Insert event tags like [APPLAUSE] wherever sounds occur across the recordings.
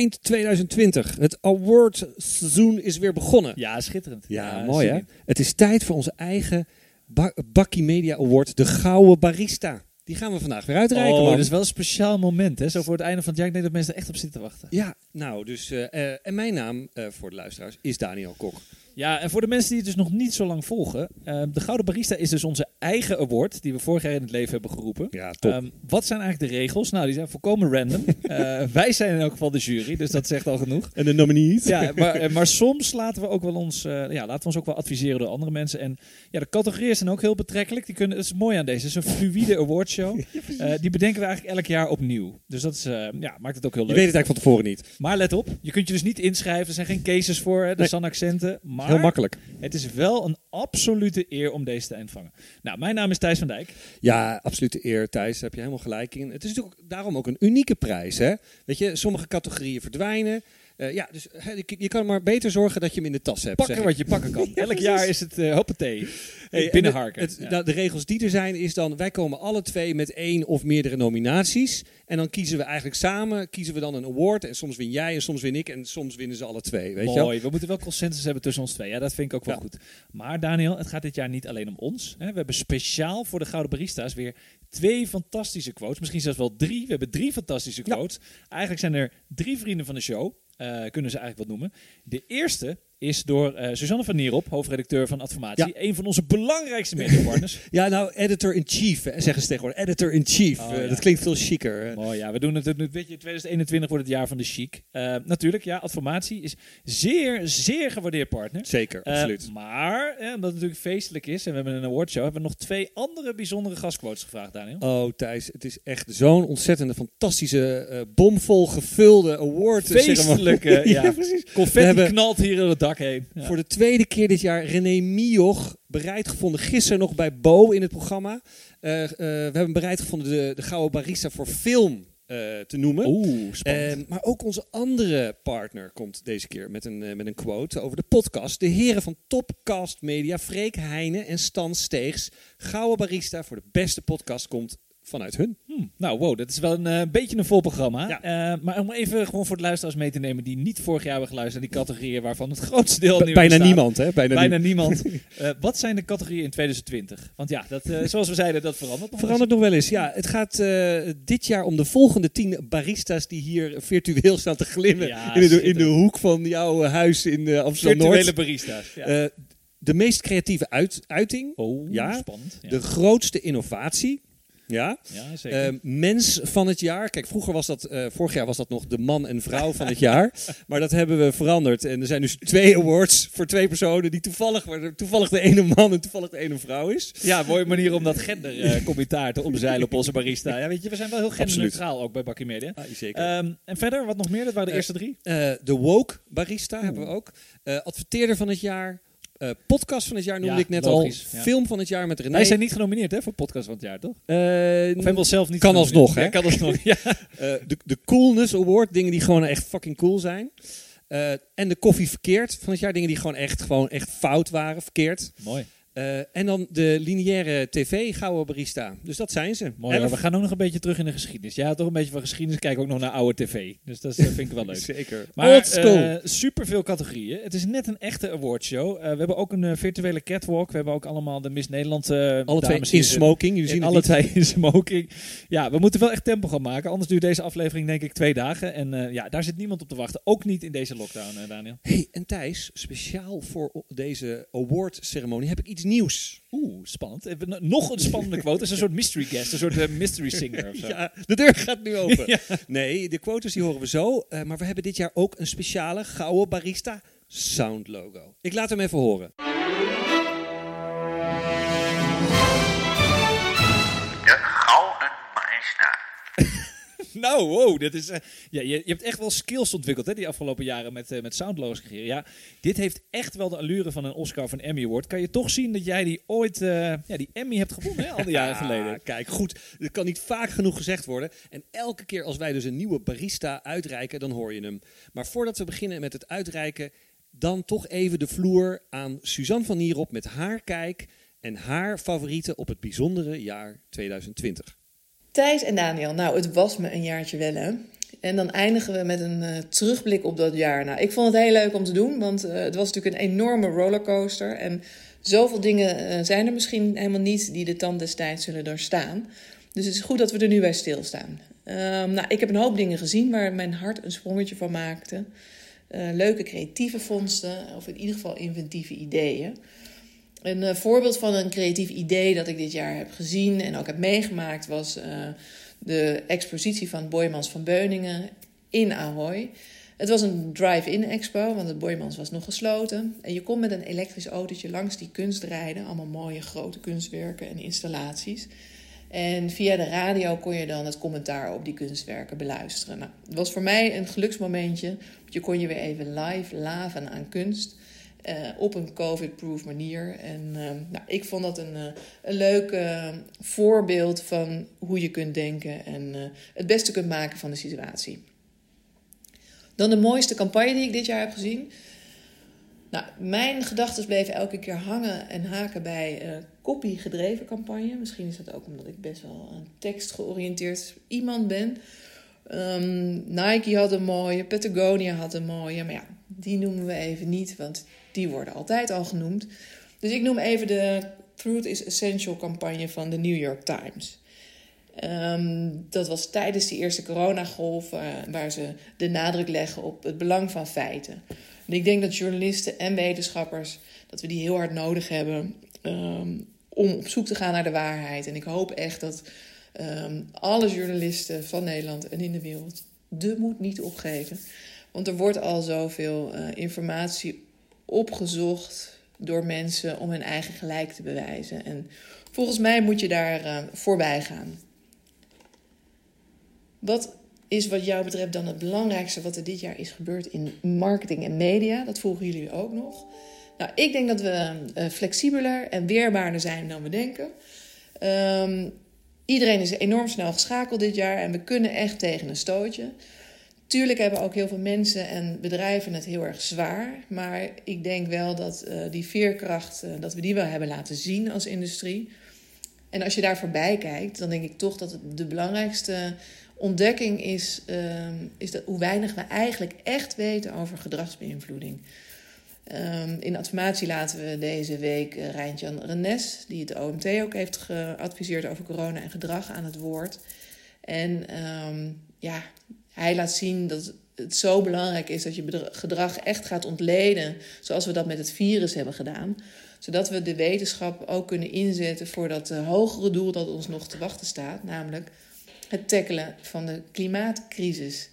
eind 2020. Het awardseizoen is weer begonnen. Ja, schitterend. Ja, mooi hè? Het is tijd voor onze eigen ba Bakkie Media Award, de Gouden Barista. Die gaan we vandaag weer uitreiken. Oh, man. dat is wel een speciaal moment, hè? Zo voor het einde van het jaar. Ik denk dat mensen er echt op zitten te wachten. Ja, nou, dus. eh, eh, en mijn naam eh, voor de luisteraars is Daniel Kok. Ja, en voor de mensen die het dus nog niet zo lang volgen. eh, de Gouden Barista is dus onze eigen award die we vorig jaar in het leven hebben geroepen. Ja, Ehm, wat zijn eigenlijk de regels? Nou, die zijn volkomen random. [LAUGHS] Eh, wij zijn in elk geval de jury, dus dat zegt al genoeg. en de nominees? Ja, [LAUGHS] maar, eh, maar soms laten we ook wel ons, eh, ja, laten we ons ook wel adviseren door andere mensen. En ja, de categorieën zijn ook heel betrekkelijk. Die kunnen, dat is mooi aan deze. Het is een fluïde awardshow. [LAUGHS] Die bedenken we eigenlijk elk jaar opnieuw. Dus dat is, ja, maakt het ook heel Je leuk. weet het eigenlijk van tevoren niet. Maar let op, je kunt je dus niet inschrijven. Er zijn geen cases voor, hè, de Nee. SAN-accenten. Maar Heel makkelijk. het is wel een absolute eer om deze te ontvangen. Nou, mijn naam is Thijs van Dijk. Ja, absolute eer, Thijs. Daar heb je helemaal gelijk in. Het is natuurlijk daarom ook een unieke prijs. Hè? Weet je, sommige categorieën verdwijnen. Eh, ja, dus je- kan maar beter zorgen dat je hem in de tas hebt. Pakken wat je pakken kan. [LAUGHS] Elk jaar is het uh, hoppatee. Hey, en Binnenharken. het- het- Ja. nou, de regels die er zijn is dan, wij komen alle twee met één of meerdere nominaties. En dan kiezen we eigenlijk samen, kiezen we dan een award. En soms win jij en soms win ik en soms winnen ze alle twee. Weet je? Mooi, we moeten wel consensus hebben tussen ons twee. Ja, dat vind ik ook wel Ja. goed. Maar Daniel, het gaat dit jaar niet alleen om ons. Hè. We hebben speciaal voor de Gouden Barista's weer twee fantastische quotes. Misschien zelfs wel drie. We hebben drie fantastische Ja. quotes. Eigenlijk zijn er drie vrienden van de show. Eh, kunnen ze eigenlijk wat noemen. De eerste is door eh Suzanne van Nierop, hoofdredacteur van Adformatie. Ja. Een van onze belangrijkste mediapartners. [LAUGHS] Ja, nou, editor-in-chief zeggen ze tegenwoordig. Editor-in-chief. Oh, Eh, ja. Dat klinkt veel chiquer. Mooi, ja. We doen het, weet je, 2021 wordt het jaar van de chic. Eh, natuurlijk, ja, Adformatie is zeer, zeer gewaardeerd partner. Zeker, absoluut. maar, omdat het natuurlijk feestelijk is en we hebben een awardshow, hebben we nog twee andere bijzondere gastquotes gevraagd, Daniel. Oh, Thijs, het is echt zo'n ontzettende, fantastische, bomvol gevulde award. Feestelijke, [LAUGHS] ja. precies. Confetti hebben- knalt hier door het dak heen. Ja. Voor de tweede keer dit jaar René Mioch bereid gevonden. Gisteren nog bij Bo in het programma. Eh, eh, we hebben bereid gevonden de, de Gouden Barista voor film eh, te noemen. Oeh, spannend. Maar ook onze andere partner komt deze keer met een, met een quote over de podcast. De heren van Topcast Media, Freek Heijnen en Stan Steegs. Gouden Barista voor de beste podcast komt vanuit hun. Nou, wow, dat is wel een eh, beetje een vol programma. Ja. Eh, maar om even gewoon voor de luisteraars mee te nemen die niet vorig jaar hebben geluisterd naar die categorieën waarvan het [LAUGHS] grootste deel nu Bijna niemand, hè? Bijna, Bijna niemand. niemand. [LAUGHS] Eh, wat zijn de categorieën in 2020? Want ja, dat, [LAUGHS] zoals we zeiden, dat verandert nog Verandert nog wel eens. Ja, het gaat dit jaar om de volgende tien baristas die hier virtueel staan te glimmen. Ja, in, de, in de hoek van jouw huis in. Amsterdam-Noord. Virtuele barista's. Ja. De meest creatieve uit, uiting. oh, ja. spannend. Ja, De grootste innovatie. Ja. ja zeker. Eh, mens van het jaar. Kijk, vroeger was dat, eh, vorig jaar was dat nog de man en vrouw van het jaar. [LAUGHS] Maar dat hebben we veranderd. En er zijn dus twee awards voor twee personen die toevallig, waar toevallig de ene man en toevallig de ene vrouw is. Ja, mooie manier om dat gendercommentaar [LAUGHS] te omzeilen op onze barista. Ja, weet je, we zijn wel heel genderneutraal ook bij Bakkie Media. Ah, zeker. Ehm, en verder, wat nog meer? Dat waren de Eh, eerste drie. Eh, de Woke Barista hebben we ook. Eh, adverteerder van het jaar. Eh, podcast van het jaar noemde Ja, ik net logisch, al. ja. Film van het jaar met René. Wij zijn niet genomineerd hè, voor podcast van het jaar, toch? Eh, Of hebben we zelf niet Kan alsnog, hè? Kan alsnog, ja. [LAUGHS] eh, de, de Coolness Award. Dingen die gewoon echt fucking cool zijn. En de Koffie Verkeerd van het jaar. Dingen die gewoon echt, gewoon echt fout waren, verkeerd. Mooi. Eh, en dan de lineaire tv Gouden Barista. Dus dat zijn ze. Mooi Elf-. We gaan ook nog een beetje terug in de geschiedenis. Ja, toch een beetje van geschiedenis. Kijken ook nog naar oude tv. Dus dat is, vind ik wel leuk. [LAUGHS] Zeker. Maar Old school. eh super veel categorieën. Het is net een echte awardshow. Eh we hebben ook een eh, virtuele catwalk. We hebben ook allemaal de Miss Nederland eh Alle twee dames in smoking. Jullie zien alle niet. twee in smoking. Ja, we moeten wel echt tempo gaan maken. Anders duurt deze aflevering denk ik twee dagen. En eh, ja, daar zit niemand op te wachten. Ook niet in deze lockdown, eh, Daniel. Hey, en Thijs, speciaal voor deze award-ceremonie heb ik iets nieuws. Oeh, spannend. Nog een spannende [LAUGHS] quote. Het is een soort mystery guest. Een soort eh, mystery singer of zo. Ja, de deur gaat nu open. [LAUGHS] Ja. Nee, de quotes die horen we zo. eh, maar we hebben dit jaar ook een speciale Gouden Barista Sound logo. Ik laat hem even horen. De Gouden Barista. [LAUGHS] [LAUGHS] Nou, wow, dit is, eh, ja, je, je hebt echt wel skills ontwikkeld hè, die afgelopen jaren met, eh met soundloos creëren. Ja, dit heeft echt wel de allure van een Oscar of een Emmy Award. Kan je toch zien dat jij die ooit, eh, ja, die Emmy hebt gewonnen, hè, al die jaren [LAUGHS] geleden. Kijk, goed. Dat kan niet vaak genoeg gezegd worden. En elke keer als wij dus een nieuwe barista uitreiken, dan hoor je hem. Maar voordat we beginnen met het uitreiken, dan toch even de vloer aan Suzanne van Nierop met haar kijk en haar favorieten op het bijzondere jaar 2020. Thijs en Daniel, nou, het was me een jaartje wel, hè. En dan eindigen we met een uh, terugblik op dat jaar. Nou, ik vond het heel leuk om te doen, want uh, het was natuurlijk een enorme rollercoaster. En zoveel dingen uh, zijn er misschien helemaal niet die de tand destijds zullen doorstaan. Dus het is goed dat we er nu bij stilstaan. Um, nou, ik heb een hoop dingen gezien waar mijn hart een sprongetje van maakte. leuke creatieve vondsten, of in ieder geval inventieve ideeën. Een voorbeeld van een creatief idee dat ik dit jaar heb gezien en ook heb meegemaakt was de expositie van Boymans van Beuningen in Ahoy. Het was een drive-in expo, want het Boymans was nog gesloten. En je kon met een elektrisch autootje langs die kunst rijden. Allemaal mooie grote kunstwerken en installaties. En via de radio kon je dan het commentaar op die kunstwerken beluisteren. Nou, het was voor mij een geluksmomentje. Je kon je weer even live laven aan kunst. Uh, op een COVID-proof manier. En uh, nou, ik vond dat een, uh, een leuk voorbeeld van hoe je kunt denken en het beste kunt maken van de situatie. Dan de mooiste campagne die ik dit jaar heb gezien. Nou, mijn gedachten bleven elke keer hangen en haken bij copy-gedreven campagne. Misschien is dat ook omdat ik best wel een tekstgeoriënteerd iemand ben. Um, Nike had een mooie, Patagonia had een mooie, maar ja, die noemen we even niet, want die worden altijd al genoemd. Dus ik noem even de Truth is Essential campagne van de New York Times. Um, dat was tijdens die eerste coronagolf, uh, waar ze de nadruk leggen op het belang van feiten. En ik denk dat journalisten en wetenschappers dat we die heel hard nodig hebben um, om op zoek te gaan naar de waarheid. En ik hoop echt dat um, alle journalisten van Nederland en in de wereld de moed niet opgeven. Want er wordt al zoveel uh, informatie opgezocht door mensen om hun eigen gelijk te bewijzen. En volgens mij moet je daar uh, voorbij gaan. Wat is wat jou betreft dan het belangrijkste wat er dit jaar is gebeurd in marketing en media? Dat volgen jullie ook nog. Nou, ik denk dat we uh, flexibeler en weerbaarder zijn dan we denken. Um, iedereen is enorm snel geschakeld dit jaar en we kunnen echt tegen een stootje. Tuurlijk hebben ook heel veel mensen en bedrijven het heel erg zwaar. Maar ik denk wel dat uh, die veerkracht, uh, dat we die wel hebben laten zien als industrie. En als je daar voorbij kijkt, dan denk ik toch dat het de belangrijkste ontdekking is, uh, is dat hoe weinig we eigenlijk echt weten over gedragsbeïnvloeding. Um, in Adformatie laten we deze week uh, Rijntjan Renes, die het OMT ook heeft geadviseerd over corona en gedrag, aan het woord. En um, ja, hij laat zien dat het zo belangrijk is dat je gedrag echt gaat ontleden, zoals we dat met het virus hebben gedaan. Zodat we de wetenschap ook kunnen inzetten voor dat uh, hogere doel dat ons nog te wachten staat, namelijk het tackelen van de klimaatcrisis.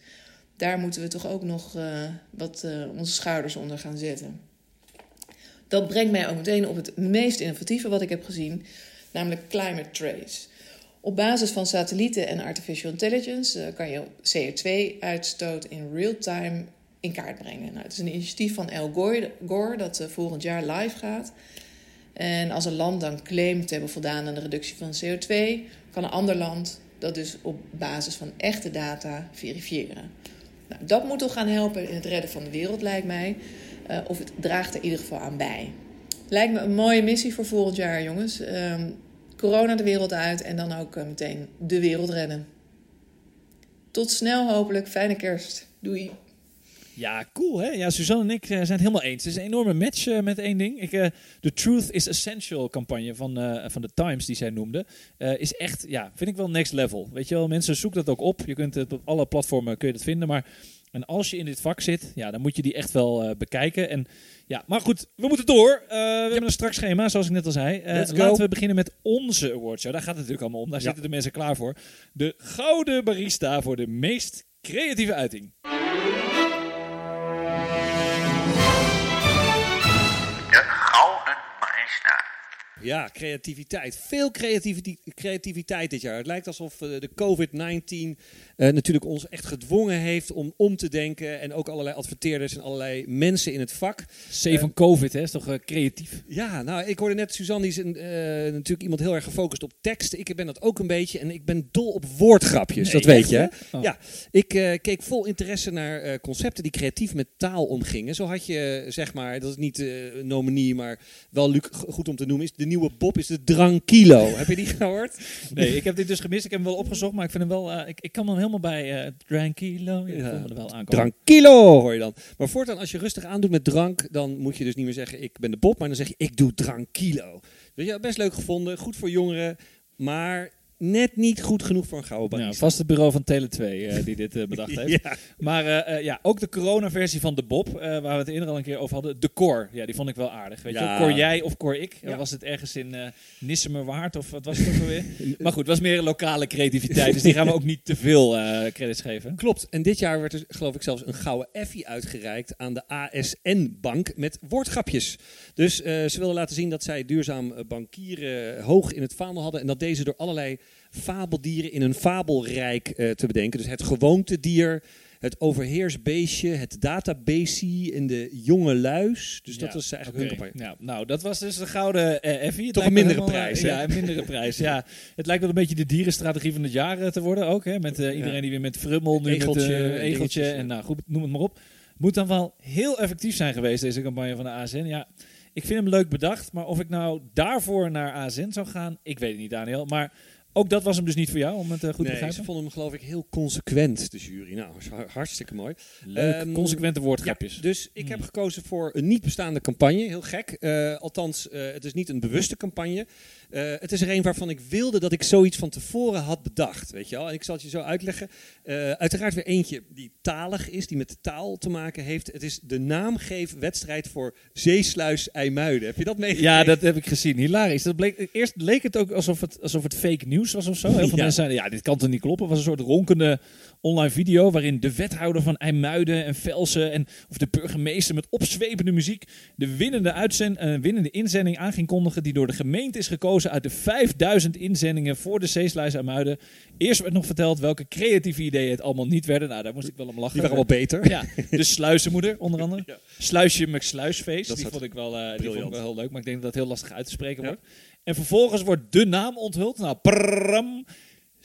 Daar moeten we toch ook nog uh, wat uh, onze schouders onder gaan zetten. Dat brengt mij ook meteen op het meest innovatieve wat ik heb gezien, namelijk Climate Trace. Op basis van satellieten en artificial intelligence uh, kan je CO2-uitstoot in real time in kaart brengen. Nou, het is een initiatief van El Gore, dat uh, volgend jaar live gaat. En als een land dan claimt te hebben voldaan aan de reductie van CO2, kan een ander land dat dus op basis van echte data verifiëren. Nou, dat moet toch gaan helpen in het redden van de wereld, lijkt mij. Uh, of het draagt er in ieder geval aan bij. Lijkt me een mooie missie voor volgend jaar, jongens. Um, corona de wereld uit en dan ook uh, meteen de wereld redden. Tot snel hopelijk. Fijne kerst. Doei. Ja, cool hè. Ja, Suzanne en ik uh, zijn het helemaal eens. Het is een enorme match uh, met één ding. Ik, uh, de Truth is Essential campagne van, van de Times die zij noemde, is echt, ja, vind ik wel next level. Weet je wel, mensen zoeken dat ook op. Je kunt het op alle platformen kun je dat vinden, maar en als je in dit vak zit, ja, dan moet je die echt wel bekijken. En ja, maar goed, we moeten door. we yep. hebben een strak schema, zoals ik net al zei. laten we beginnen met onze awardshow. Daar gaat het natuurlijk allemaal om. Daar ja. zitten de mensen klaar voor. De Gouden Barista voor de meest creatieve uiting. Ja, creativiteit. Veel creativiteit, creativiteit dit jaar. Het lijkt alsof uh, de COVID-19 uh, natuurlijk ons echt gedwongen heeft om om te denken. En ook allerlei adverteerders en allerlei mensen in het vak. C van COVID, hè? Is toch creatief? Ja, nou, ik hoorde net Suzanne, die is een, natuurlijk iemand heel erg gefocust op tekst. Ik ben dat ook een beetje. En ik ben dol op woordgrapjes, nee, dat weet je. Oh. Ja, ik keek vol interesse naar concepten die creatief met taal omgingen. Zo had je, zeg maar, dat is niet uh, nominie, maar wel goed om te noemen, is de nieuwe nieuwe Bob is de Drankilo. [LAUGHS] Heb je die gehoord? Nee, ik heb dit dus gemist. Ik heb hem wel opgezocht, maar ik vind hem wel... eh, ik, ik kan hem helemaal bij eh Tranquilo. Ja, ik Ja. er wel aankomen. Drankilo hoor je dan. Maar voortaan als je rustig aandoet met drank, dan moet je dus niet meer zeggen ik ben de Bob, maar dan zeg je ik doe Drankilo. Dus ja, best leuk gevonden, goed voor jongeren, maar net niet goed genoeg voor een gouden Ja, barista. vast het bureau van Tele2 eh, die dit eh, bedacht [LAUGHS] heeft. Ja. Maar eh, ja, ook de corona-versie van de Bob, waar we het eerder al een keer over hadden. De Cor, ja, die vond ik wel aardig. Weet Ja. je, Cor jij of Cor ik? Ja. Was het ergens in Nissemerwaard of wat was het ook alweer? [LAUGHS] maar goed, het was meer lokale creativiteit, dus die gaan we ook niet te veel credits geven. Klopt. En dit jaar werd er geloof ik zelfs een gouden effie uitgereikt aan de ASN-bank met woordgrapjes. Dus ze wilden laten zien dat zij duurzaam bankieren hoog in het vaandel hadden. En dat deze door allerlei fabeldieren in een fabelrijk eh, te bedenken. Dus het gewoontedier, het overheersbeestje, het database en de jonge luis. Dus dat was eigenlijk Oké, hun campagne. Nou, nou, dat was dus de gouden eh, effie. Toch een mindere helemaal, prijs, eh, hè? Ja, een mindere prijs. Ja, het lijkt wel een beetje de dierenstrategie van het jaar te worden ook. Hè? Met iedereen Ja. die weer met frummel, nu Egeltje, met egeltje en nou goed, noem het maar op. Moet dan wel heel effectief zijn geweest deze campagne van de ASN. Ja, ik vind hem leuk bedacht, maar of ik nou daarvoor naar ASN zou gaan, ik weet het niet Daniel. Maar ook dat was hem dus niet voor jou, om het eh, goed te nee, ze begrijpen. vonden hem geloof ik heel consequent, de jury. Nou, hartstikke mooi. Leuk, Ehm, consequente woordgrapjes. Ja, dus ik Hmm. heb gekozen voor een niet bestaande campagne. Heel gek. Eh, althans, eh, het is niet een bewuste campagne. Eh, het is er een waarvan ik wilde dat ik zoiets van tevoren had bedacht. Weet je wel? En ik zal het je zo uitleggen. Eh, uiteraard weer eentje die talig is, die met de taal te maken heeft. Het is de naamgeefwedstrijd voor Zeesluis IJmuiden. Heb je dat meegekregen? Ja, dat heb ik gezien. Hilarisch. Dat bleek, eerst leek het ook alsof het, alsof het fake nieuws was of zo. Heel veel Ja. mensen zeiden, ja, dit kan toch niet kloppen. Het was een soort ronkende online video waarin de wethouder van IJmuiden en Velsen en of de burgemeester met opzwepende muziek de winnende, uitzend, eh, winnende inzending aan ging kondigen die door de gemeente is gekozen uit de 5000 inzendingen voor de Zeesluis IJmuiden. Eerst werd nog verteld welke creatieve ideeën het allemaal niet werden. Nou, daar moest ik wel om lachen. Die waren wel beter. Ja, de sluizenmoeder onder andere. [LAUGHS] Ja. Sluisje McSluisfeest. Dat Die vond ik wel, eh, die vond ik wel heel leuk. Maar ik denk dat dat heel lastig uit te spreken Ja. wordt. En vervolgens wordt de naam onthuld. Nou, prrrram.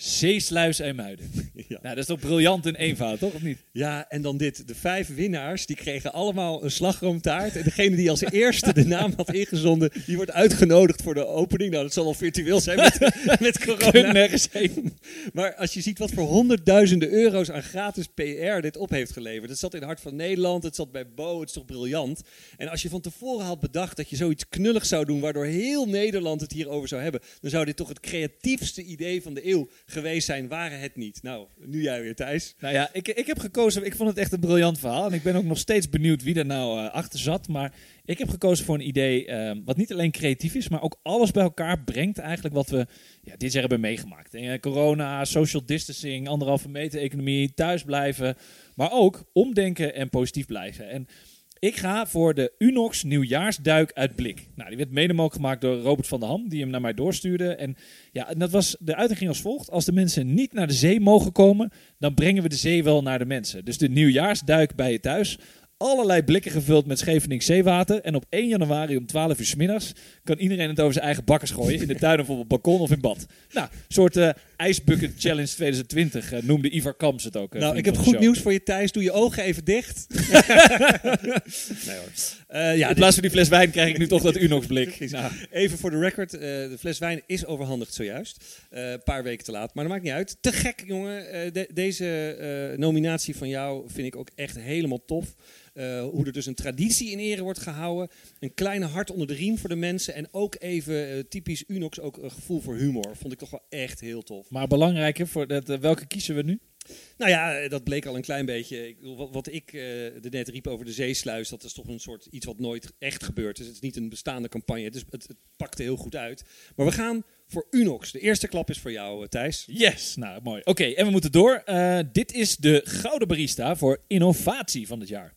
Zeesluis IJmuiden. [LAUGHS] Ja. Nou, dat is toch briljant in eenvoud, toch? Of niet? Ja, en dan dit. De vijf winnaars, die kregen allemaal een slagroomtaart. En degene die als eerste de naam had ingezonden, die wordt uitgenodigd voor de opening. Nou, dat zal wel virtueel zijn met, [LAUGHS] met corona. nergens heen. Maar als je ziet wat voor honderdduizenden euro's aan gratis PR dit op heeft geleverd. Het zat in het hart van Nederland, het zat bij Bo, het is toch briljant. En als je van tevoren had bedacht dat je zoiets knulligs zou doen, waardoor heel Nederland het hierover zou hebben, dan zou dit toch het creatiefste idee van de eeuw geweest zijn, waren het niet. Nou, nu jij weer, Thijs. Nou ja, ik, ik heb gekozen. Ik vond het echt een briljant verhaal. En ik ben ook nog steeds benieuwd wie er nou eh, achter zat. Maar ik heb gekozen voor een idee eh, wat niet alleen creatief is, maar ook alles bij elkaar brengt eigenlijk wat we ja, dit jaar hebben meegemaakt. Eh, corona, social distancing, anderhalve meter economie, thuisblijven. Maar ook omdenken en positief blijven. En ik ga voor de Unox nieuwjaarsduik uit blik. Nou, die werd mede gemaakt door Robert van der Ham, die hem naar mij doorstuurde. En ja, dat was, de uiting ging als volgt. Als de mensen niet naar de zee mogen komen, dan brengen we de zee wel naar de mensen. Dus de nieuwjaarsduik bij je thuis. Allerlei blikken gevuld met Scheveningen zeewater. En op 1 januari om 12 uur 's middags kan iedereen het over zijn eigen bakkers gooien. In de tuin of op het balkon of in bad. Nou, soort eh ijsbucket challenge 2020 eh, noemde Ivar Kams het ook. eh, nou, ik heb goed nieuws voor je, Thijs. Doe je ogen even dicht. [LAUGHS] nee hoor. Ja, In plaats van die fles wijn krijg ik nu toch dat Unox blik. Nou, Even voor de record, de fles wijn is overhandigd zojuist. Een paar weken te laat, maar dat maakt niet uit. Te gek, jongen. De- deze nominatie van jou vind ik ook echt helemaal tof. Eh, hoe er dus een traditie in ere wordt gehouden. Een kleine hart onder de riem voor de mensen. En ook even eh, typisch Unox, ook een gevoel voor humor. Vond ik toch wel echt heel tof. maar belangrijker, voor dat, eh, welke kiezen we nu? Nou ja, dat bleek al een klein beetje. Ik, wat, wat ik eh er net riep over de zeesluis, dat is toch een soort iets wat nooit echt gebeurt. Dus het is niet een bestaande campagne. Het, is, het, het pakte heel goed uit. Maar we gaan voor Unox. De eerste klap is voor jou, Thijs. Yes, nou mooi. Oké, en we moeten door. Dit is de Gouden Barista voor innovatie van het jaar.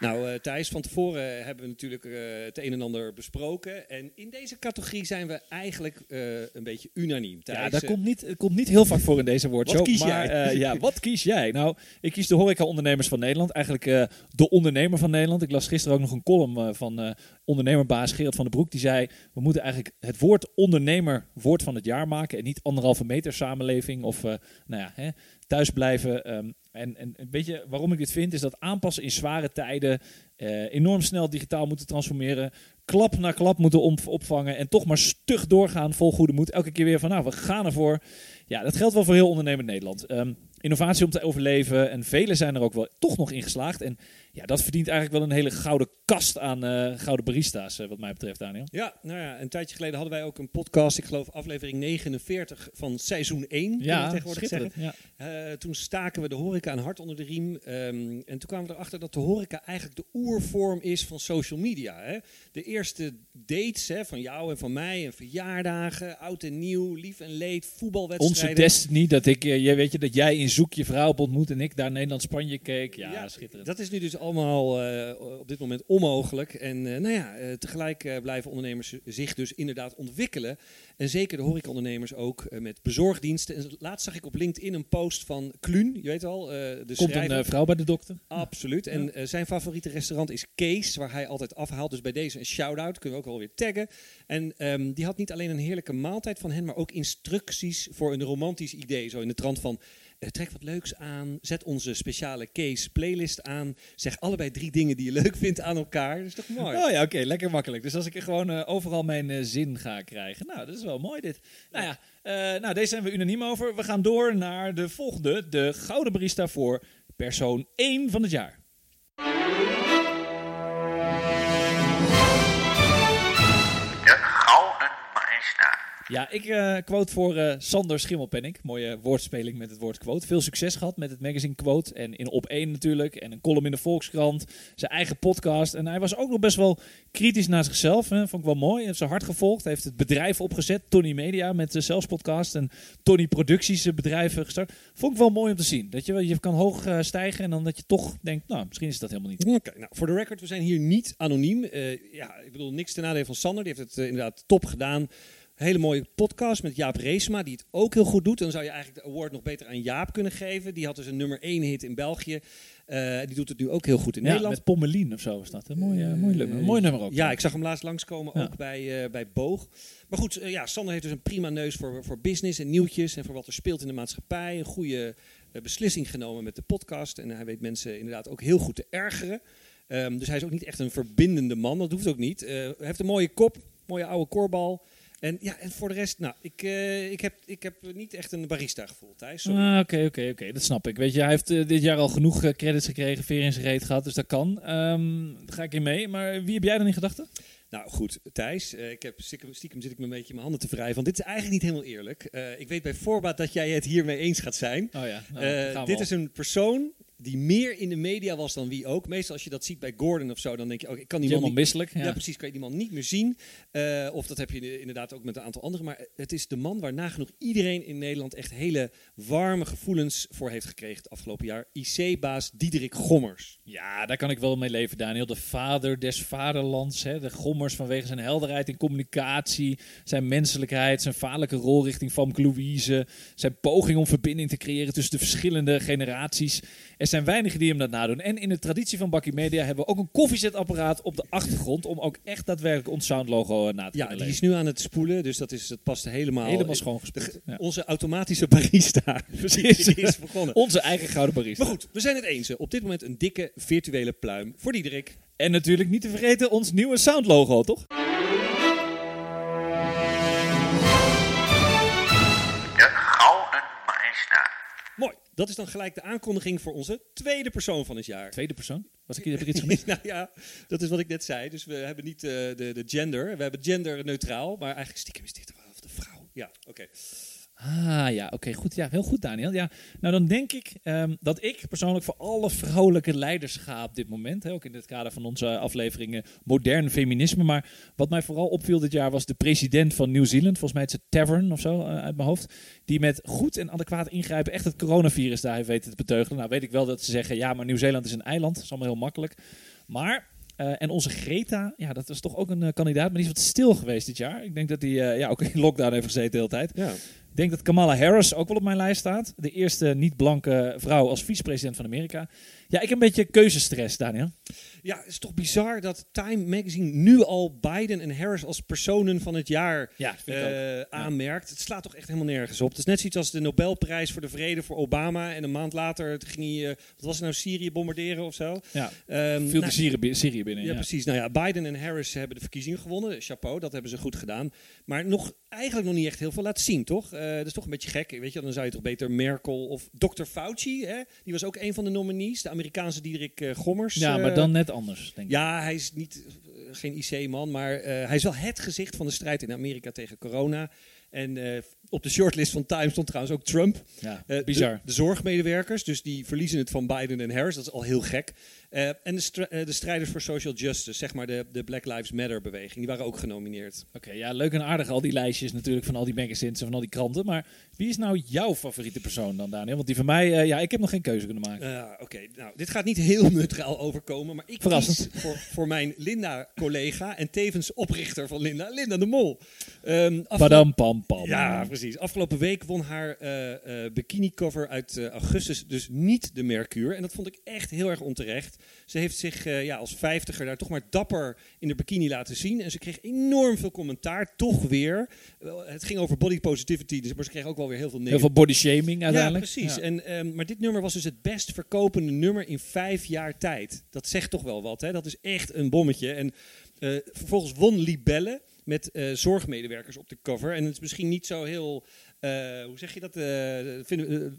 Nou, eh, Thijs, van tevoren hebben we natuurlijk eh, het een en ander besproken. En in deze categorie zijn we eigenlijk eh, een beetje unaniem. Thijs, ja, dat komt niet, komt niet heel vaak voor in deze woordshow. Wat kies maar, jij? ja, wat kies jij? Nou, ik kies de horeca-ondernemers van Nederland. Eigenlijk de ondernemer van Nederland. Ik las gisteren ook nog een column van ondernemerbaas Gerard van den Broek. Die zei, we moeten eigenlijk het woord ondernemer woord van het jaar maken. En niet anderhalve meter samenleving of nou ja, hè, thuis blijven. Ehm, en, en weet je waarom ik dit vind? Is dat aanpassen in zware tijden, eh, enorm snel digitaal moeten transformeren, klap na klap moeten opvangen en toch maar stug doorgaan vol goede moed. Elke keer weer van nou, we gaan ervoor. Ja, dat geldt wel voor heel ondernemend Nederland. Ehm, innovatie om te overleven en velen zijn er ook wel toch nog in geslaagd. En ja, dat verdient eigenlijk wel een hele gouden kast aan eh, gouden barista's, eh, wat mij betreft, Daniel. Ja, nou ja, een tijdje geleden hadden wij ook een podcast, ik geloof aflevering 49 van seizoen 1. kunnen we tegenwoordig zeggen. schitterend. Ja. Eh, toen staken we de horeca een hart onder de riem. ehm, en toen kwamen we erachter dat de horeca eigenlijk de oervorm is van social media. Hè? De eerste dates hè, van jou en van mij, en verjaardagen, oud en nieuw, lief en leed, Onze voetbalwedstrijden. destiny, dat, ik, jij weet je, dat jij in Zoek je vrouw hebt ontmoet en ik daar Nederland-Spanje keek. Ja, schitterend. Dat is nu dus allemaal eh, op dit moment onmogelijk. En eh, nou ja, eh, tegelijk blijven ondernemers zich dus inderdaad ontwikkelen. En zeker de horecaondernemers ook met bezorgdiensten. En laatst zag ik op LinkedIn een post van Kluun, je weet al, de Komt een schrijver. vrouw bij de dokter? Absoluut. En zijn favoriete restaurant is Kees, waar hij altijd afhaalt. Dus bij deze een shout-out, kunnen we ook alweer taggen. En ehm, die had niet alleen een heerlijke maaltijd van hen, maar ook instructies voor een romantisch idee. Zo in de trant van, trek wat leuks aan, zet onze speciale Kees playlist aan. Zeg allebei drie dingen die je leuk vindt aan elkaar. Dat is toch mooi? Oh ja, oké, lekker makkelijk. Dus als ik gewoon eh, overal mijn eh, zin ga krijgen. Nou, dat is wel mooi dit. Nou ja, eh, nou, deze zijn we unaniem over. We gaan door naar de volgende, de Gouden Barista voor persoon 1 van het jaar. Ja, ik eh, quote voor eh, Sander Schimmelpenninck. Mooie woordspeling met het woord quote. Veel succes gehad met het magazine Quote. En in Op 1 natuurlijk. En een column in de Volkskrant. Zijn eigen podcast. En hij was ook nog best wel kritisch naar zichzelf. Hè. Vond ik wel mooi. Hij heeft zijn hart gevolgd. Hij heeft het bedrijf opgezet. Tony Media met de Zelfs podcast. En Tony Producties eh, bedrijven gestart. Vond ik wel mooi om te zien. Dat je, je kan hoog stijgen. En dan dat je toch denkt, nou, misschien is dat helemaal niet. Nou, voor de record, we zijn hier niet anoniem. Ja, ik bedoel, niks ten nadele van Sander. Die heeft het inderdaad top gedaan. Hele mooie podcast met Jaap Reesma, die het ook heel goed doet. Dan zou je eigenlijk de award nog beter aan Jaap kunnen geven. Die had dus een nummer 1 hit in België. Eh, die doet het nu ook heel goed in Ja, Nederland. met Pommelien of zo was dat. Een mooi, eh, mooi, nummer. mooi nummer ook. Ja, ik zag hem laatst langskomen, Ja. ook bij, bij Boog. Maar goed, ja, Sander heeft dus een prima neus voor, voor business en nieuwtjes en voor wat er speelt in de maatschappij. Een goede beslissing genomen met de podcast. En hij weet mensen inderdaad ook heel goed te ergeren. Ehm, dus hij is ook niet echt een verbindende man, dat hoeft ook niet. Hij heeft een mooie kop, mooie oude korbal. En ja, en voor de rest, nou, ik, eh, ik, heb, ik heb niet echt een barista gevoel, Thijs. Ah, Oké, oké, oké, dat snap ik. Weet je, hij heeft eh, dit jaar al genoeg eh, credits gekregen, veer in zijn reet gehad, dus dat kan. Ehm daar ga ik in mee. Maar wie heb jij dan in gedachten? Nou goed, Thijs, ik heb stiekem, stiekem zit ik me een beetje in mijn handen te wrijven. Want dit is eigenlijk niet helemaal eerlijk. Ik weet bij voorbaat dat jij het hiermee eens gaat zijn. Oh ja, nou, dit al. is een persoon die meer in de media was dan wie ook. Meestal als je dat ziet bij Gordon of zo, dan denk je, oké, ik kan die man niet... misselijk. Ja. Ja. precies, kan je die man niet meer zien. Eh, of dat heb je inderdaad ook met een aantal anderen. Maar het is de man waar nagenoeg iedereen in Nederland echt hele warme gevoelens voor heeft gekregen het afgelopen jaar. IC-baas Diederik Gommers. Ja, daar kan ik wel mee leven, Daniel. De vader des vaderlands. Hè? De Gommers vanwege zijn helderheid in communicatie, zijn menselijkheid, zijn vaderlijke rol richting Famke Louise, zijn poging om verbinding te creëren tussen de verschillende generaties. Er zijn weinigen die hem dat nadoen. En in de traditie van Bakkie Media hebben we ook een koffiezetapparaat op de achtergrond om ook echt daadwerkelijk ons soundlogo eh, na te Ja, kunnen die is nu aan het spoelen, dus dat, is, dat past helemaal... Helemaal schoongespoeld. Ja. Onze automatische barista [LAUGHS] [LAUGHS] Precies. die is begonnen. Onze eigen gouden barista. Maar goed, we zijn het eens. Op dit moment een dikke virtuele pluim voor Diederik. En natuurlijk niet te vergeten ons nieuwe soundlogo, toch? Mooi. Dat is dan gelijk de aankondiging voor onze tweede persoon van het jaar. Tweede persoon. Was ik, heb ik iets gemist? [LAUGHS] nou ja, dat is wat ik net zei. Dus we hebben niet eh, de, de gender. We hebben gender neutraal, maar eigenlijk stiekem is dit de, de vrouw. Ja, oké. Ah ja, oké, goed. Ja, heel goed, Daniel. Ja, nou, dan denk ik ehm, dat ik persoonlijk voor alle vrouwelijke leiders ga op dit moment. Hè, ook in het kader van onze afleveringen modern feminisme. Maar wat mij vooral opviel dit jaar was de president van Nieuw-Zeeland. Volgens mij is het Tavern of zo eh, uit mijn hoofd. Die met goed en adequaat ingrijpen echt het coronavirus daar heeft weten te beteugelen. Nou, weet ik wel dat ze zeggen, ja, maar Nieuw-Zeeland is een eiland. Dat is allemaal heel makkelijk. Maar eh, en onze Greta, ja, dat is toch ook een eh, kandidaat, maar die is wat stil geweest dit jaar. Ik denk dat die ja, ook in lockdown heeft gezeten de hele tijd. Ja. Ik denk dat Kamala Harris ook wel op mijn lijst staat. De eerste niet-blanke vrouw als vicepresident van Amerika. Ja, ik heb een beetje keuzestress, Daniel. Ja, het is toch bizar dat Time Magazine nu al Biden en Harris als personen van het jaar Ja, eh, aanmerkt. Het slaat toch echt helemaal nergens op. Het is net zoiets als de Nobelprijs voor de Vrede voor Obama. En een maand later ging hij, eh, wat was het nou, Syrië bombarderen of zo? Ja, Ehm, veel nou, de Syrië, Syrië binnen. ja, Ja, precies. Nou ja, Biden en Harris hebben de verkiezingen gewonnen. Chapeau, dat hebben ze goed gedaan. Maar nog, eigenlijk nog niet echt heel veel laten zien, toch? Eh, dat is toch een beetje gek. Weet je, dan zou je toch beter Merkel of Dr. Fauci, hè? die was ook een van de nominees. De Amerikaanse Diederik eh, Gommers. Ja, maar eh, dan net anders, denk ik. ja, hij is niet, eh, geen IC-man, maar hij is wel het gezicht van de strijd in Amerika tegen corona. En op de shortlist van Time stond trouwens ook Trump. Ja, bizar. De, de zorgmedewerkers, dus die verliezen het van Biden en Harris. Dat is al heel gek. Eh, en de, stri- eh, de strijders voor social justice, zeg maar de, de Black Lives Matter beweging, die waren ook genomineerd. Oké, ja, leuk en aardig al die lijstjes natuurlijk van al die magazines en van al die kranten. Maar wie is nou jouw favoriete persoon dan, Daniel? Want die van mij, eh, ja, ik heb nog geen keuze kunnen maken. Oké, nou, dit gaat niet heel neutraal overkomen, maar ik Verrassend. voor, voor mijn Linda-collega en tevens oprichter van Linda, Linda de Mol. Ehm, Padam, pam, pam. Ja, precies. Afgelopen week won haar eh, eh, bikini cover uit augustus dus niet de Mercure. En dat vond ik echt heel erg onterecht. Ze heeft zich eh, ja, als vijftiger daar toch maar dapper in de bikini laten zien. En ze kreeg enorm veel commentaar, toch weer. Het ging over body positivity, dus, maar ze kreeg ook wel weer heel veel Heel veel body shaming ja, uiteindelijk. precies. Ja. En, ehm, maar dit nummer was dus het best verkopende nummer in vijf jaar tijd. Dat zegt toch wel wat, hè? Dat is echt een bommetje. En eh, vervolgens won Libelle met eh, zorgmedewerkers op de cover. En het is misschien niet zo heel... hoe zeg je dat? eh, vinden,